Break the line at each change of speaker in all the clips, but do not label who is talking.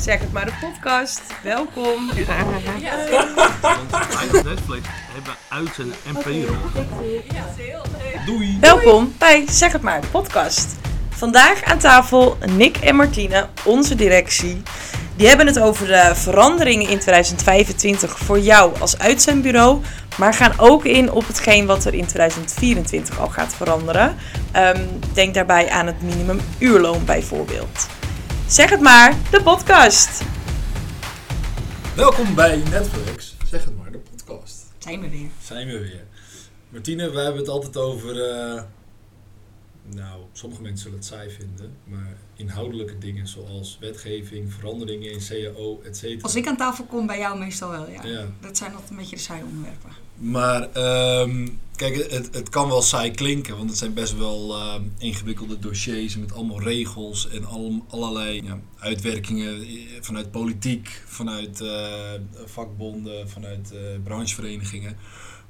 Zeg het maar de podcast. Welkom.
Want wij op Netflix hebben uit zijn MP Doei!
Welkom bij Zeg het maar de podcast. Vandaag aan tafel Nick en Martine, onze directie. Die hebben het over de veranderingen in 2025 voor jou als uitzendbureau. Maar gaan ook in op hetgeen wat er in 2024 al gaat veranderen. Ehm, denk daarbij aan het minimumuurloon bijvoorbeeld. Zeg het maar, de podcast.
Welkom bij Netflix, zeg het maar, de podcast.
Zijn we weer.
Zijn we weer. Martine, wij hebben het altijd over, eh, nou, sommige mensen zullen het saai vinden, maar inhoudelijke dingen zoals wetgeving, veranderingen in CAO, et cetera.
Als ik aan tafel kom, bij jou meestal wel, ja.
Ja.
Dat zijn altijd een beetje de saaie onderwerpen.
Maar ehm, kijk, het, het kan wel saai klinken, want het zijn best wel ehm, ingewikkelde dossiers met allemaal regels en al, allerlei ja, uitwerkingen eh, vanuit politiek, vanuit eh, vakbonden, vanuit eh, brancheverenigingen.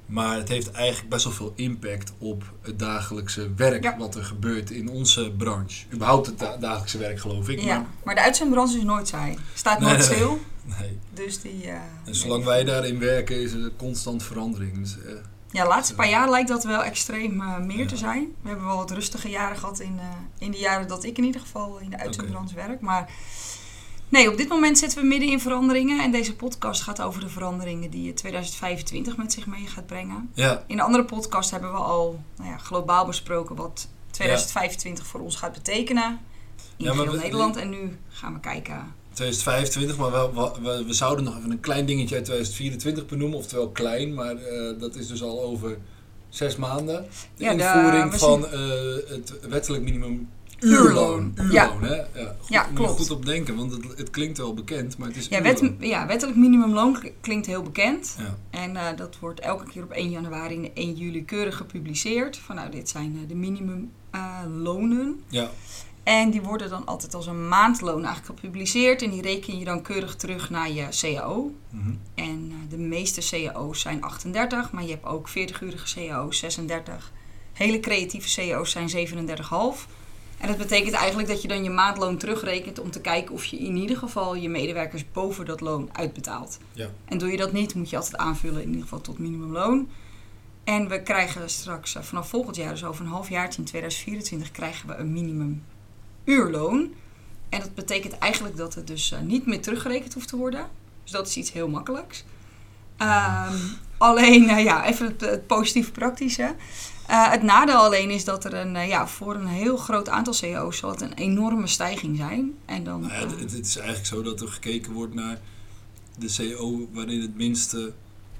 Maar het heeft eigenlijk best wel veel impact op het dagelijkse werk
Ja.
wat er gebeurt in onze branche. Überhaupt het da- dagelijkse werk, geloof ik.
Ja, maar de uitzendbranche is nooit saai. Staat nooit
nee,
stil.
Maar, nee.
Dus die... eh,
En zolang wij daarin werken is er constant verandering. Dus, eh,
Ja, de laatste paar jaar lijkt dat wel extreem eh, meer
Ja.
te zijn. We hebben wel wat rustige jaren gehad in, eh, in de jaren dat ik in ieder geval in de uitzendbranche werk. Maar nee, op dit moment zitten we midden in veranderingen. En deze podcast gaat over de veranderingen die 2025 met zich mee gaat brengen.
ja,
In de andere podcast hebben we al nou ja, globaal besproken wat 2025 voor ons gaat betekenen. In heel Nederland. En nu gaan we kijken
2025, maar we, we, zouden nog even een klein dingetje uit 2024 benoemen. Oftewel klein, maar eh, dat is dus al over zes maanden. De
Ja,
invoering van eh, het wettelijk minimum
Uurloon.
uurloon.
Ja.
Hè? Ja, goed,
Ja, klopt.
goed op denken, want het, het klinkt wel bekend, maar het is
Ja, wet, ja, wettelijk minimumloon klinkt heel bekend.
Ja.
En eh, dat wordt elke keer op 1 januari en 1 juli keurig gepubliceerd. Van nou, dit zijn de minimumlonen.
ja,
en die worden dan altijd als een maandloon eigenlijk gepubliceerd. En die reken je dan keurig terug naar je CAO.
mhm.
En eh, de meeste cao's zijn 38, maar je hebt ook 40-urige cao's, 36. Hele creatieve cao's zijn 37,5. En dat betekent eigenlijk dat je dan je maandloon terugrekent om te kijken of je in ieder geval je medewerkers boven dat loon uitbetaalt.
Ja.
En doe je dat niet, moet je altijd aanvullen in ieder geval tot minimumloon. En we krijgen straks eh, vanaf volgend jaar, dus over een half jaar in 2024, krijgen we een minimum uurloon. En dat betekent eigenlijk dat het dus eh, niet meer teruggerekend hoeft te worden. Dus dat is iets heel makkelijks. Ehm, alleen, eh, ja, even het, het positieve praktische. Eh, het nadeel alleen is dat er een, ja, voor een heel groot aantal CEO's zal het een enorme stijging zijn. En dan,
Nou ja, het, het is eigenlijk zo dat er gekeken wordt naar de CO waarin het minste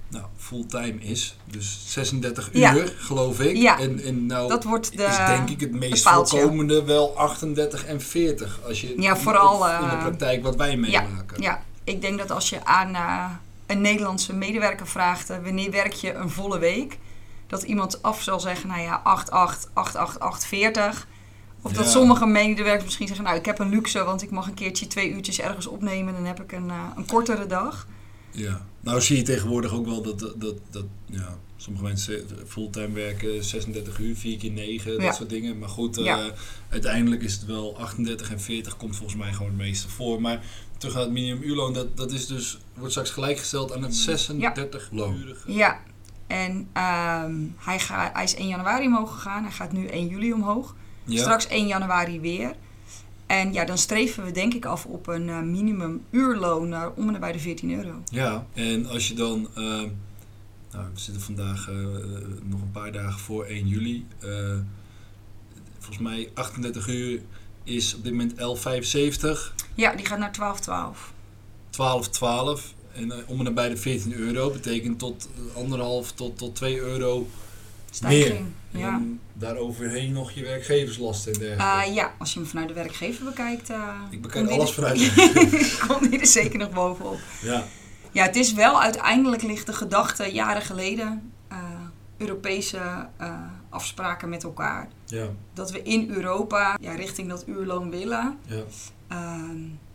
nou, fulltime is. Dus 36 uur,
Ja.
geloof ik.
Ja.
En, en nou
dat wordt de,
is denk ik het meest voorkomende wel 38 en 40. Als je
Ja, vooral,
in de
eh,
praktijk wat wij meemaken.
Ja, ik denk dat als je aan eh, een Nederlandse medewerker vraagt... eh, wanneer werk je een volle week... dat iemand af zal zeggen, nou ja, 8, 8, 8, 8, 8, 40... Of dat
Ja.
sommige medewerkers misschien zeggen... nou, ik heb een luxe, want ik mag een keertje twee uurtjes ergens opnemen... en dan heb ik een, een kortere dag.
Ja. Nou zie je tegenwoordig ook wel dat, dat, dat, dat ja, sommige mensen fulltime werken 36 uur, 4 keer 9, dat
Ja.
soort dingen. Maar goed, eh,
Ja.
uiteindelijk is het wel 38 en 40 komt volgens mij gewoon het meeste voor. Maar terug naar het minimumuurloon, dat, dat is dus, wordt straks gelijkgesteld aan het 36 loon.
Ja, en ehm, hij, ga, hij is 1 januari omhoog gegaan. Hij gaat nu 1 juli omhoog.
Ja.
Straks 1 januari weer. En ja, dan streven we denk ik af op een eh, minimum uurloon naar om en nabij de 14 euro.
Ja, en als je dan, eh, nou, we zitten vandaag eh, nog een paar dagen voor 1 juli. Eh, volgens mij 38 uur is op dit moment 11,75.
Ja, die gaat naar 12,12.
12,12 en eh, om en nabij de 14 euro betekent tot eh, anderhalf tot, tot 2 euro
Stijging.
En
Ja.
dan daaroverheen nog je werkgeverslasten en dergelijke.
Eh, ja, als je hem vanuit de werkgever bekijkt, eh
ik bekijk
komt
alles vanuit. de-
komt die er zeker nog bovenop.
ja,
Ja, het is wel uiteindelijk ligt de gedachte jaren geleden, eh, Europese eh, afspraken met elkaar,
ja,
dat we in Europa ja, richting dat uurloon willen.
ja.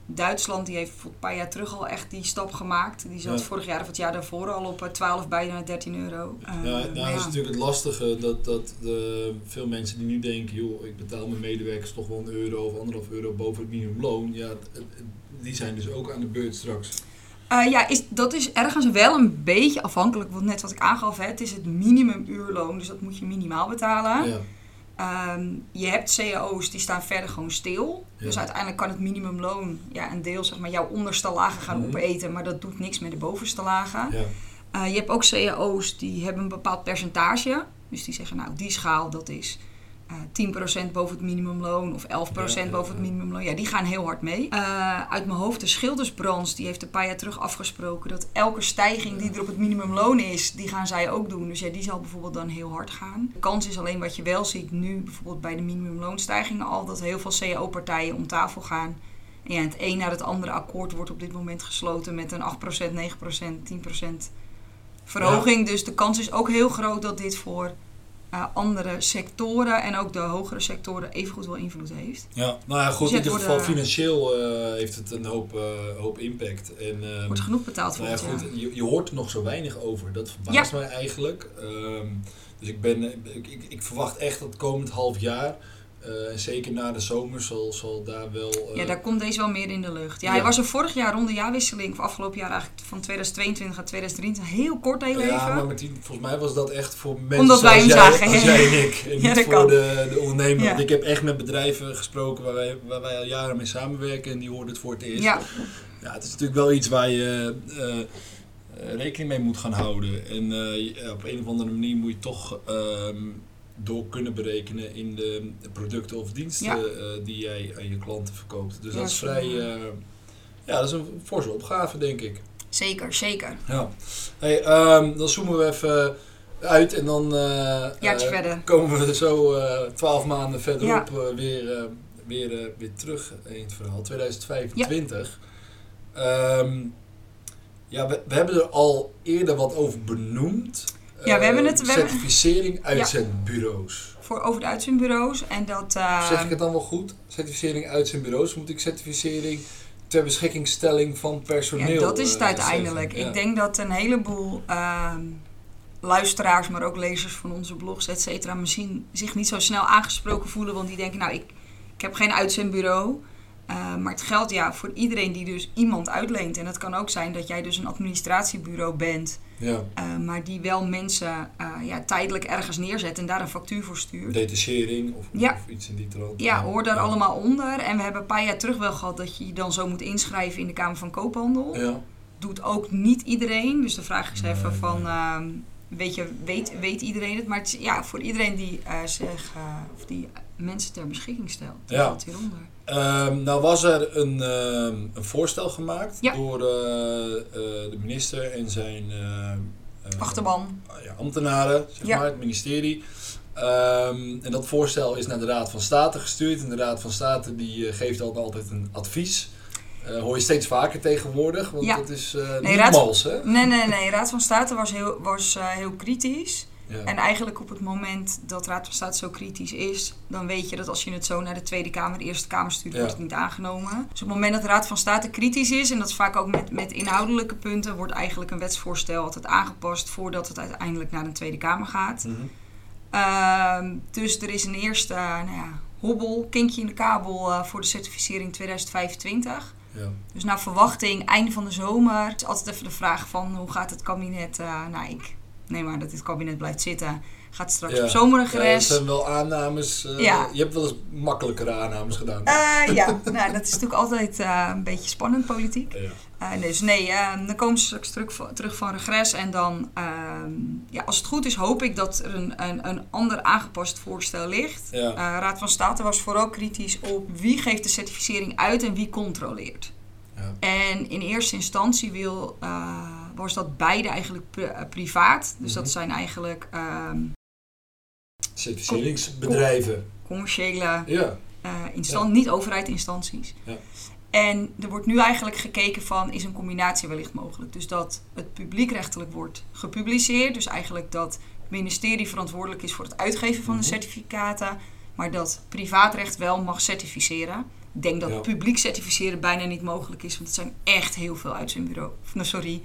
Duitsland die heeft een paar jaar terug al echt die stap gemaakt. Die zat
Ja.
vorig jaar of het jaar daarvoor al op eh, 12, bijna 13 euro. Eh,
Ja,
maar
nou, dat is natuurlijk het lastige dat, dat de, veel mensen die nu denken, joh, ik betaal mijn medewerkers toch wel een euro of anderhalf euro boven het minimumloon. Ja, die zijn dus ook aan de beurt straks.
Eh, ja, is, dat is ergens wel een beetje afhankelijk. Want net wat ik aangaf, hè, het is het minimumuurloon. Dus dat moet je minimaal betalen.
Ja.
Ehm, je hebt cao's die staan verder gewoon stil.
Ja.
Dus uiteindelijk kan het minimumloon ja, een deel, zeg maar, jouw onderste lagen gaan
Mhm.
opeten. Maar dat doet niks met de bovenste lagen.
Ja.
Eh, je hebt ook cao's die hebben een bepaald percentage. Dus die zeggen, nou, die schaal dat is 10% boven het minimumloon of 11%
Ja, ja,
boven het minimumloon. Ja, die gaan heel hard mee. Eh, uit mijn hoofd, de schildersbranche, die heeft een paar jaar terug afgesproken dat elke stijging die er op het minimumloon is, die gaan zij ook doen. Dus ja, die zal bijvoorbeeld dan heel hard gaan. De kans is alleen wat je wel ziet nu, bijvoorbeeld bij de minimumloonstijgingen al, dat heel veel cao-partijen om tafel gaan. En ja, het een na het andere akkoord wordt op dit moment gesloten met een 8%, 9%, 10% verhoging. Dus de kans is ook heel groot dat dit voor eh, andere sectoren en ook de hogere sectoren evengoed wel invloed heeft.
Ja, nou ja, goed,
Dus
in ieder geval
eh,
financieel eh, heeft het een hoop, hoop impact. En, ehm,
Wordt genoeg betaald voor
nou ja, goed, je, je hoort er nog zo weinig over. Dat verbaast mij eigenlijk. Ehm, dus ik, ben, ik, ik, ik verwacht echt dat komend half jaar, en zeker na de zomer, zal, zal daar wel... eh,
Ja, daar komt deze wel meer in de lucht. Ja, hij was er vorig jaar rond de jaarwisseling, of afgelopen jaar eigenlijk van 2022 naar 2023, heel kort heel even.
Ja, maar Martien, volgens mij was dat echt voor mensen
Omdat wij hem zagen,
als jij en ik. En
Ja,
niet voor
kan.
de, de ondernemer. Want ik heb echt met bedrijven gesproken waar wij, waar wij al jaren mee samenwerken. En die hoorden het voor het eerst.
Ja,
Ja, het is natuurlijk wel iets waar je eh, eh, rekening mee moet gaan houden. En eh, op een of andere manier moet je toch ehm, door kunnen berekenen in de producten of diensten
Ja.
eh, die jij aan je klanten verkoopt. Dus
Ja,
dat is vrij,
ja.
eh, ja, dat is een forse opgave, denk ik.
zeker, zeker.
Ja. Hey, ehm, dan zoomen we even uit en dan
verder.
komen we zo twaalf maanden verderop weer, weer, weer terug in het verhaal. 2025. Ehm, ja, we, we hebben er al eerder wat over benoemd.
Ja, we hebben het- we hebben-
certificering uitzendbureaus.
Voor over de uitzendbureaus en dat... eh,
Zeg ik het dan wel goed? Certificering uitzendbureaus. Moet ik certificering ter beschikking van personeel
Ja, dat is het
eh,
uiteindelijk.
Ja.
Ik denk dat een heleboel ehm, luisteraars, maar ook lezers van onze blogs, et cetera, misschien zich niet zo snel aangesproken voelen. Want die denken, nou, ik, ik heb geen uitzendbureau. Eh, maar het geldt ja voor iedereen die dus iemand uitleent. En het kan ook zijn dat jij dus een administratiebureau bent,
Ja.
eh, maar die wel mensen eh, ja, tijdelijk ergens neerzet en daar een factuur voor stuurt.
Detachering of,
Ja.
of iets in die trant.
Ja, hoor daar allemaal onder. En we hebben een paar jaar terug wel gehad dat je je dan zo moet inschrijven in de Kamer van Koophandel.
Ja.
Doet ook niet iedereen. Dus de vraag is even
Nee,
van,
nee.
ehm, weet, je, weet, weet iedereen het? Maar het is, ja, voor iedereen die zich, of die mensen ter beschikking stelt.
Ja.
valt hieronder.
Um, nou was er een, um, een voorstel gemaakt
Ja.
door uh, de minister en zijn
achterban.
ja, ambtenaren, zeg
Ja.
maar, het ministerie. Um, en dat voorstel is naar de Raad van State gestuurd. En de Raad van State die geeft dan altijd een advies. Uh, hoor je steeds vaker tegenwoordig, want
Ja.
dat is uh,
Nee,
niet
Raad-
mals, hè?
Nee, nee, nee. Raad van State was heel, was, uh, heel kritisch.
Ja.
En eigenlijk op het moment dat Raad van State zo kritisch is, dan weet je dat als je het zo naar de Tweede Kamer, de Eerste Kamer stuurt,
Ja.
wordt het niet aangenomen. Dus op het moment dat de Raad van State kritisch is, en dat is vaak ook met, met inhoudelijke punten, wordt eigenlijk een wetsvoorstel altijd aangepast voordat het uiteindelijk naar de Tweede Kamer gaat.
Mhm.
Ehm, dus er is een eerste nou ja, hobbel, kinkje in de kabel eh, voor de certificering 2025.
Ja.
Dus naar verwachting, einde van de zomer. Het is altijd even de vraag van hoe gaat het kabinet... eh, nou, ik neem maar dat dit kabinet blijft zitten. Gaat straks
Ja.
op
Ja, dat zijn wel aannames. eh,
Ja.
Je hebt wel eens makkelijkere aannames gedaan.
Eh, ja, nou, dat is natuurlijk altijd eh, een beetje spannend politiek.
Ja.
Dus nee, eh, dan komen ze straks terug van, terug van regres. En dan, ehm, ja, als het goed is, hoop ik dat er een, een, een ander aangepast voorstel ligt. Raad van State was vooral kritisch op wie geeft de certificering uit en wie controleert.
Ja.
En in eerste instantie wil, was dat beide eigenlijk eh, privaat. Dus
Mhm.
dat zijn eigenlijk ehm,
Certificeringsbedrijven.
commerciële
Ja.
eh instan- niet overheidinstanties.
Ja.
En er wordt nu eigenlijk gekeken van, is een combinatie wellicht mogelijk? Dus dat het publiekrechtelijk wordt gepubliceerd. Dus eigenlijk dat het ministerie verantwoordelijk is voor het uitgeven van de
Mhm.
certificaten. Maar dat privaatrecht wel mag certificeren. Ik denk dat
Ja.
publiek certificeren bijna niet mogelijk is. Want het zijn echt heel veel uitzendbureaus. Nou, sorry,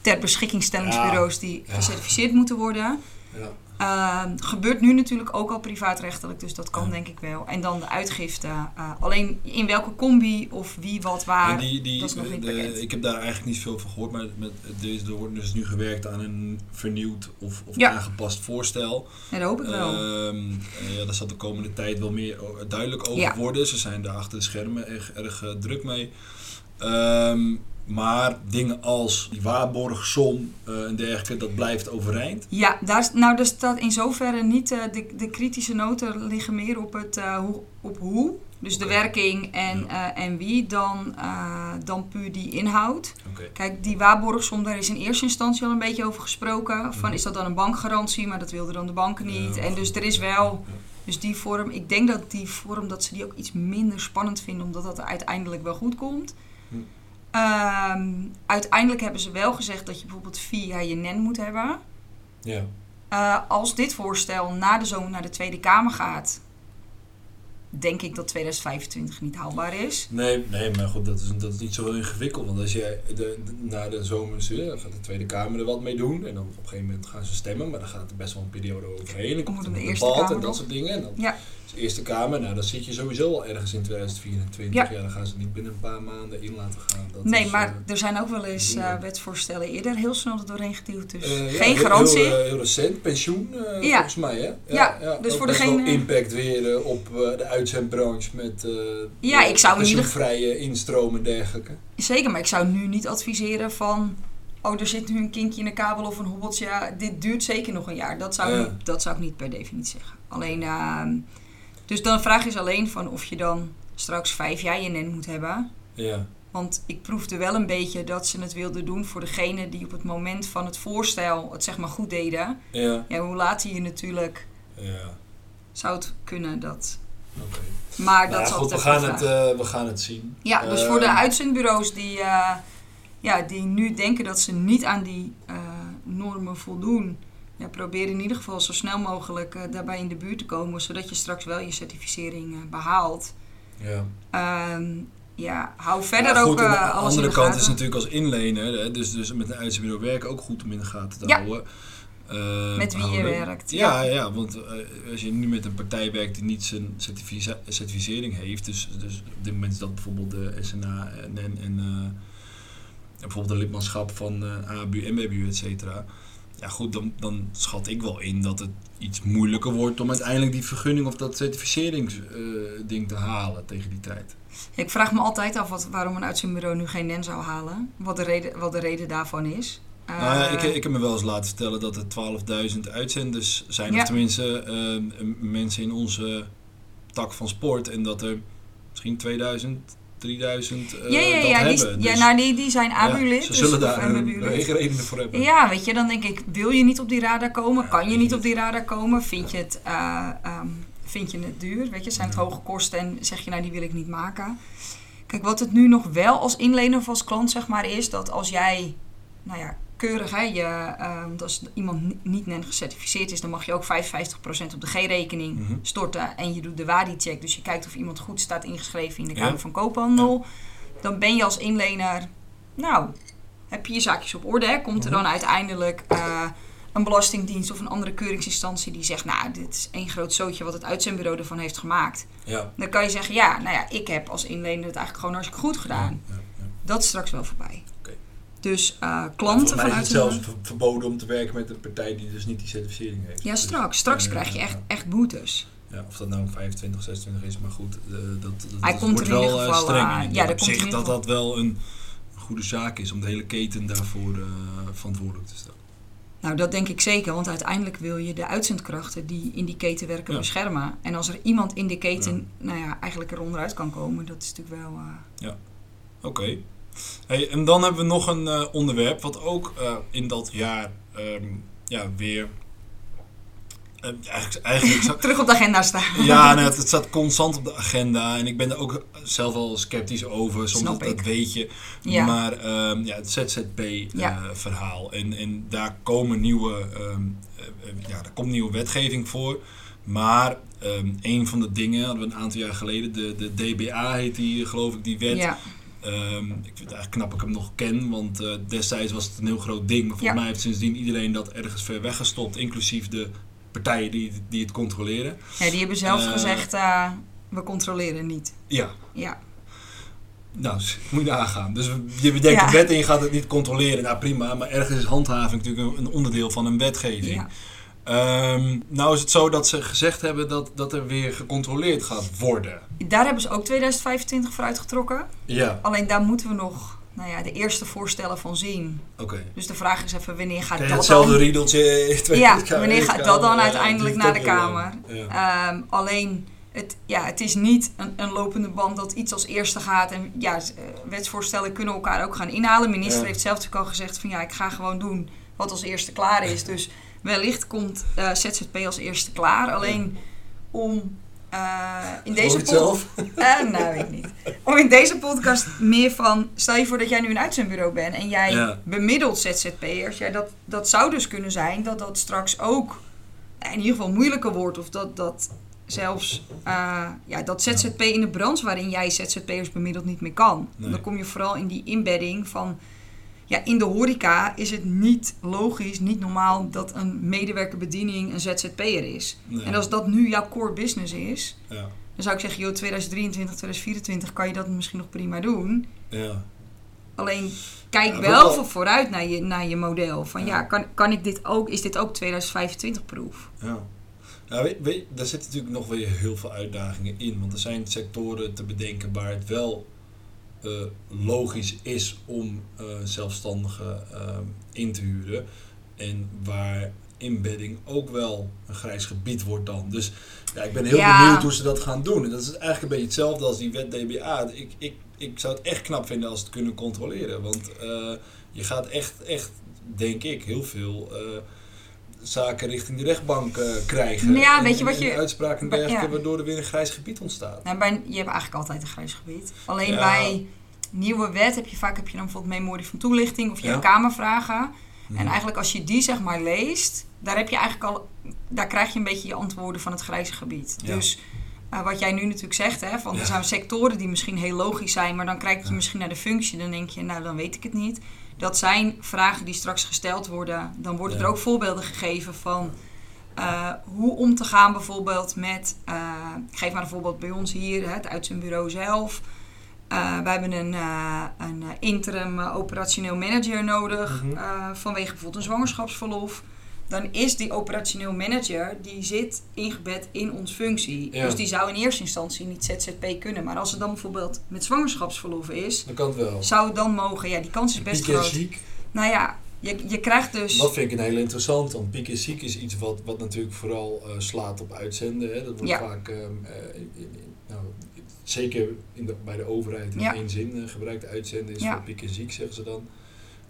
ter beschikkingstellingsbureaus die gecertificeerd moeten worden.
Ja.
Ehm, gebeurt nu natuurlijk ook al privaatrechtelijk, dus dat kan
Ja.
denk ik wel. En dan de uitgifte. eh, alleen in welke combi of wie wat waar,
die, die,
dat is nog niet
de-
bekend.
ik heb daar eigenlijk niet veel van gehoord, maar met deze, er wordt dus nu gewerkt aan een vernieuwd of, of
Ja.
aangepast voorstel.
Ja, dat hoop ik wel.
Eh, ja, daar zal de komende tijd wel meer duidelijk over
Ja.
worden. Ze zijn daar achter de schermen erg, erg eh, druk mee. Ehm, maar dingen als die waarborgsom eh, en dergelijke, dat blijft overeind.
Ja, daar, is- nou, daar staat in zoverre niet. eh, de, de kritische noten liggen meer op, het, eh, hoe, op hoe. Dus de werking en, en wie, dan, dan puur die inhoud. Kijk, die waarborgsom, daar is in eerste instantie al een beetje over gesproken. Van
Mhm.
is dat dan een bankgarantie? Maar dat wilden dan de banken niet.
Ja,
en dus er is wel. Dus die vorm, ik denk dat die vorm, dat ze die ook iets minder spannend vinden, omdat dat er uiteindelijk wel goed komt.
Hm.
Ehm, uiteindelijk hebben ze wel gezegd dat je bijvoorbeeld jaar je NEN moet hebben.
Ja.
Eh, als dit voorstel na de zomer naar de Tweede Kamer gaat, denk ik dat 2025 niet haalbaar is.
Nee, nee, maar goed, dat is, dat is niet zo heel ingewikkeld. Want als jij de, de- na de zomer eh, dan gaat de Tweede Kamer er wat mee doen. En dan op een gegeven moment gaan ze stemmen. Maar dan gaat er best wel een periode overheen. Dan komt er
de Eerste Kamer
en dat soort dingen. En dan
Ja.
De Eerste Kamer, nou dan zit je sowieso al ergens in 2024.
Ja.
Ja, dan gaan ze niet binnen een paar maanden in laten gaan. Dat
nee,
is,
maar
eh,
er zijn ook wel eens
ja.
wetsvoorstellen eerder heel snel er doorheen geduwd. Dus
eh, ja,
geen garantie.
Heel, heel recent, pensioen
Ja.
volgens mij hè?
Ja, dus
ook
voor
best
degene-
impact weer op de uitzendbranche met
Ja, ik zou ieder-
pensioenvrije instromen en dergelijke.
Zeker, maar ik zou nu niet adviseren van... Oh, er zit nu een kinkje in de kabel of een hobbeltje. Dit duurt zeker nog een jaar. Dat zou,
Ja.
niet, dat zou ik niet per definitie zeggen. Alleen, ehm, dus dan vraag is alleen van of je dan straks vijf jaar je NEN moet hebben.
Ja.
Want ik proefde wel een beetje dat ze het wilden doen voor degene die op het moment van het voorstel het zeg maar goed deden.
Ja,
Ja, hoe later je natuurlijk
ja.
zou het kunnen dat...
Oké.
Maar dat
Nou, goed,
altijd
we
even
gaan, het, eh, we gaan het zien.
Ja, dus voor de
Ehm,
uitzendbureaus die, eh, ja, die nu denken dat ze niet aan die eh, normen voldoen, ja, probeer in ieder geval zo snel mogelijk eh, daarbij in de buurt te komen, zodat je straks wel je certificering eh, behaalt.
Ja.
Ehm, ja, hou verder
Maar goed,
ook
aan de
eh, alles
andere
de
kant is natuurlijk als inlener, hè, dus, dus met een uitzendbureau werken ook goed om in de gaten te
Ja.
houden. Eh,
Met wie je werkt,
Ja,
ja.
ja. want als je nu met een partij werkt die niet zijn certificering heeft, dus, dus op dit moment is dat bijvoorbeeld de SNA en, en, en bijvoorbeeld een lidmaatschap van ABU, MBU, et cetera. Ja goed, dan, dan schat ik wel in dat het iets moeilijker wordt om uiteindelijk die vergunning of dat certificeringsding te halen tegen die tijd.
Ik vraag me altijd af wat, waarom een uitzendbureau nu geen NEN zou halen. Wat de reden, wat de reden daarvan is.
Nou, ja,
Eh,
ik, ik heb me wel eens laten vertellen dat er 12.000 uitzenders zijn.
Ja.
Of tenminste eh, mensen in onze tak van sport. En dat er misschien 2000, 3000 eh,
ja, ja, ja, die, ja,
Dus,
nou, die, die zijn ABU-lid.
Ze
dus-
zullen
of
daar een
MBU-lid.
wege reden voor hebben.
Ja, weet je, dan denk ik, wil je niet op die radar komen? Kan je niet op die radar komen? Vind je het, eh, ehm, vind je het duur? Weet je, zijn het hoge kosten en zeg je nou, die wil ik niet maken? Kijk, wat het nu nog wel als inlener of als klant zeg maar is, dat als jij, nou ja, keurig hè, je, ehm, als iemand ni- niet NEN gecertificeerd is, dan mag je ook 55% op de G-rekening
Mhm.
storten en je doet de WADI-check. Dus je kijkt of iemand goed staat ingeschreven in de
Ja.
Kamer van Koophandel. Dan ben je als inlener, nou, heb je je zaakjes op orde. Hè? Komt er
Mhm.
dan uiteindelijk eh, een belastingdienst of een andere keuringsinstantie die zegt, nou, dit is één groot zootje wat het uitzendbureau ervan heeft gemaakt.
Ja.
Dan kan je zeggen, ja, nou ja, ik heb als inlener het eigenlijk gewoon hartstikke goed gedaan. Dat is straks wel voorbij. Dus
Maar
klanten
voor mij
van
is het zelfs ver- verboden om te werken met een partij die dus niet die certificering heeft.
Ja,
Dus,
straks. Straks
eh,
krijg je
ja,
echt,
ja.
echt boetes.
Ja, of dat nou 25, 26 is, maar goed, eh, dat, dat,
Hij
dat
komt
wordt
er in
wel
ieder geval,
streng. En ik
ja,
op zich dat dat wel een goede zaak is om de hele keten daarvoor verantwoordelijk te stellen.
Nou, dat denk ik zeker, want uiteindelijk wil je de uitzendkrachten die in die keten werken
Ja.
beschermen. En als er iemand in die keten, nou ja, eigenlijk er onderuit kan komen, dat is natuurlijk wel... eh,
Oké. Hey, en dan hebben we nog een eh, onderwerp wat ook eh, in dat jaar ehm, ja, weer. eh, eigenlijk, eigenlijk zou-
terug op de agenda staan.
ja, nou, het, het staat constant op de agenda en ik ben er ook zelf wel sceptisch over. Soms dat, dat weet je.
Ja.
Maar ehm, ja, het
Ja.
ZZP-verhaal. en, en daar komen nieuwe, ehm, eh, eh, ja, daar komt nieuwe wetgeving voor. Maar een van de dingen hadden we een aantal jaar geleden, de, de DBA heet die, geloof ik, die wet.
ja.
Ehm, ik vind het eigenlijk knap dat ik hem nog ken, want eh, destijds was het een heel groot ding. Maar volgens
Ja.
mij heeft sindsdien iedereen dat ergens ver weggestopt, inclusief de partijen die, die het controleren.
Ja, die hebben zelf
Eh.
gezegd, eh, we controleren niet.
Ja,
Ja,
nou, dus moet je nagaan. Dus je bedenkt
Ja.
een wet en je gaat het niet controleren. Nou prima, maar ergens is handhaving natuurlijk een, een onderdeel van een wetgeving.
ja.
Ehm, nou is het zo dat ze gezegd hebben dat, dat er weer gecontroleerd gaat worden.
Daar hebben ze ook 2025 voor uitgetrokken.
Ja,
Alleen daar moeten we nog nou ja, de eerste voorstellen van zien.
oké.
Dus de vraag is even, wanneer gaat dat
hetzelfde
dan?
riedeltje in Tweede
Ja, wanneer gaat dat dan uiteindelijk naar de Kamer?
Ja.
Ehm, alleen, het, ja, het is niet een, een lopende band dat iets als eerste gaat. En ja, eh, wetsvoorstellen kunnen elkaar ook gaan inhalen. De minister
Ja.
heeft zelf natuurlijk al gezegd van ja, ik ga gewoon doen wat als eerste klaar is. Dus wellicht komt eh, ZZP als eerste klaar. Alleen om eh, in deze
Hoor je het
pod-
zelf?
Eh, nou, weet ik niet. Om in deze podcast meer van... Stel je voor dat jij nu een uitzendbureau bent en jij
Ja.
bemiddelt ZZP'ers. Ja, dat, dat zou dus kunnen zijn dat dat straks ook in ieder geval moeilijker wordt. Of dat, dat zelfs ja, dat ZZP in de branche waarin jij ZZP'ers bemiddelt niet meer kan.
Nee.
Dan kom je vooral in die inbedding van... Ja, in de horeca is het niet logisch, niet normaal dat een medewerker bediening een ZZP'er is.
Nee.
En als dat nu jouw core business is,
Ja,
dan zou ik zeggen, joh, 2023, 2024 kan je dat misschien nog prima doen.
ja.
Alleen kijk
Ja,
wel
wel-
voor vooruit naar je, naar je model. Van ja,
Ja.
kan, kan ik dit ook, is dit ook 2025 proef?
Ja. Nou, weet, weet, daar zitten natuurlijk nog weer heel veel uitdagingen in. Want er zijn sectoren te bedenken waar het wel eh, logisch is om eh, zelfstandigen eh, in te huren. En waar inbedding ook wel een grijs gebied wordt dan. Dus ja, ik ben heel
Ja.
benieuwd hoe ze dat gaan doen. En dat is eigenlijk een beetje hetzelfde als die wet DBA. Ik, ik, ik zou het echt knap vinden als ze het kunnen controleren. Want je gaat echt, echt, denk ik, heel veel... zaken richting de rechtbank eh, krijgen.
Ja,
En-
weet je wat je-
uitspraken en dergelijke,
ja.
waardoor er weer een grijs gebied ontstaat.
Nou, bij, je hebt eigenlijk altijd een grijs gebied. Alleen
Ja.
bij nieuwe wet heb je vaak heb je dan bijvoorbeeld memorie van toelichting of je
Ja.
hebt kamervragen.
Mhm.
En eigenlijk als je die zeg maar leest, daar heb je eigenlijk al, daar krijg je een beetje je antwoorden van het grijze gebied. Dus eh, wat jij nu natuurlijk zegt, hè, van er zijn sectoren die misschien heel logisch zijn, maar dan kijk je misschien naar de functie, dan denk je, nou dan weet ik het niet. Dat zijn vragen die straks gesteld worden. Dan worden
Ja.
er ook voorbeelden gegeven van eh, hoe om te gaan bijvoorbeeld met, eh, ik geef maar een voorbeeld bij ons hier, hè, het uitzendbureau zelf. Eh wij hebben een, eh, een eh, interim eh, operationeel manager nodig
Mhm.
eh, vanwege bijvoorbeeld een zwangerschapsverlof. Dan is die operationeel manager, die zit ingebed in ons functie.
Ja.
Dus die zou in eerste instantie niet ZZP kunnen. Maar als het dan bijvoorbeeld met zwangerschapsverlof is,
Dan kan het wel.
zou het dan mogen. Ja, die kans is best
Piek en
groot.
ziek,
Nou ja, je, je krijgt dus...
dat vind ik een heel interessant. Want piek en ziek is iets wat, wat natuurlijk vooral eh, slaat op uitzenden. Hè. Dat wordt
Ja.
vaak, ehm, eh, in- in- nou, zeker in de, bij de overheid in
Ja.
één zin eh, gebruikt. Uitzenden is voor piek en ziek, zeggen ze dan.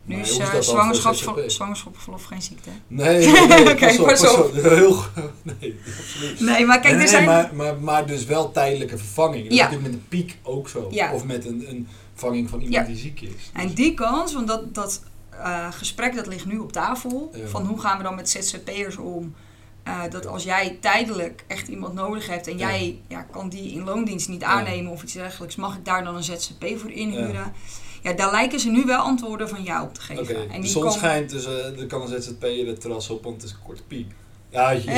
Nu is eh,
dat dan voor
zwangerschapsverlof, geen ziekte.
Nee, nee, pas op,
pas
pas
op.
op. Heel, goed. nee, absoluut.
Nee, maar kijk,
Nee,
er zijn...
maar, maar, maar dus wel tijdelijke vervanging. Dat
Ja.
is natuurlijk met een piek ook zo.
Ja.
Of met een, een vervanging van iemand
Ja.
die ziek is.
En die kans, want dat, dat eh, gesprek dat ligt nu op tafel. Van hoe gaan we dan met ZZP'ers om? Eh, dat als jij tijdelijk echt iemand nodig hebt en
Ja.
jij ja, kan die in loondienst niet
Ja.
aannemen of iets dergelijks, mag ik daar dan een ZZP voor inhuren? Ja, daar lijken ze nu wel antwoorden van ja op te geven. En
de
die
zon
komen-
schijnt, dus eh, er kan een ZZP'er het terras op, want het is een korte piek. Ja, je,
Eh,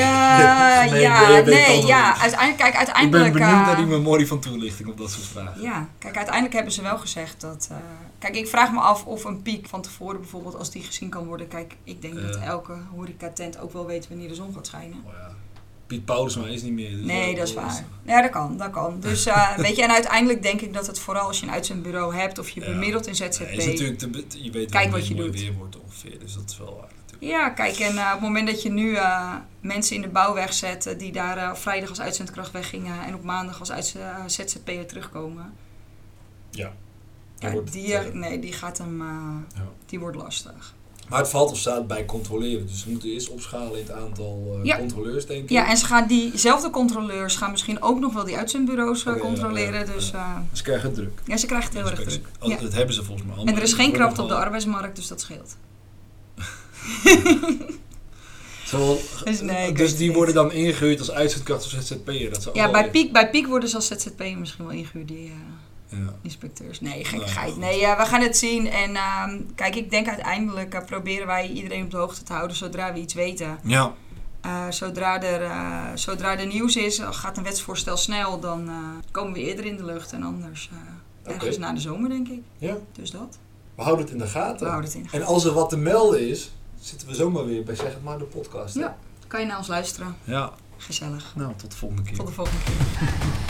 ja,
weet
nee, ja. Uiteindelijk, kijk,
Ik
uiteindelijk...
ben benieuwd
eh,
naar die memorie van toelichting op dat soort vragen.
Ja, kijk, uiteindelijk hebben ze wel gezegd dat. kijk, ik vraag me af of een piek van tevoren bijvoorbeeld, als die gezien kan worden. Kijk, ik denk dat
Ja.
elke horecatent ook wel weet wanneer de zon gaat schijnen.
Oh ja. Piet Paulusma is niet meer. dus
Nee, dat is waar. Ja, dat kan, dat kan. Dus eh, weet je, en uiteindelijk denk ik dat het vooral als je een uitzendbureau hebt of je
Ja.
bemiddelt in ZZP.
is natuurlijk te, je weet
Kijk wat je doet.
weer wordt ongeveer, dus dat is wel waar natuurlijk.
Ja, kijk, en eh, op het moment dat je nu eh, mensen in de bouw wegzet die daar vrijdag als uitzendkracht weggingen en op maandag als uitz- ZZP'er terugkomen.
Ja.
Ja, die, nee, die gaat hem,
Ja.
die wordt lastig.
Maar het valt of staat bij controleren, dus we moeten eerst opschalen in het aantal eh,
Ja.
controleurs, denk ik.
Ja, en ze gaan diezelfde controleurs gaan misschien ook nog wel die uitzendbureaus eh, controleren.
ja,
dus
ja.
eh,
Ze krijgen druk.
ja, ze krijgen het heel erg druk.
Oh,
Ja.
Dat hebben ze volgens mij
En
allemaal.
er is
Het
geen krapte op de arbeidsmarkt, dus dat scheelt.
Zo,
Dus nee,
dus
het
die worden dan ingehuurd als uitzendkracht of ZZP'er.
Ja, bij Piek, bij Piek worden ze als ZZP misschien wel ingehuurd. Die, eh,
Ja.
inspecteurs. Nee, gekkigheid.
goed.
Nee, ja, we gaan het zien. En ehm, kijk, ik denk uiteindelijk eh, proberen wij iedereen op de hoogte te houden zodra we iets weten.
Ja,
Eh, zodra, er, eh, zodra er nieuws is, gaat een wetsvoorstel snel, dan komen we eerder in de lucht. En anders ergens
Oké.
na de zomer, denk ik.
Ja,
Dus dat.
we houden het in de gaten.
We houden het in. de
En
gaten.
als er wat te melden is, zitten we zomaar weer bij Zeg het maar de podcast. hè?
Ja. Kan je naar ons luisteren?
ja.
Gezellig.
Nou, tot de volgende keer.
Tot de volgende keer.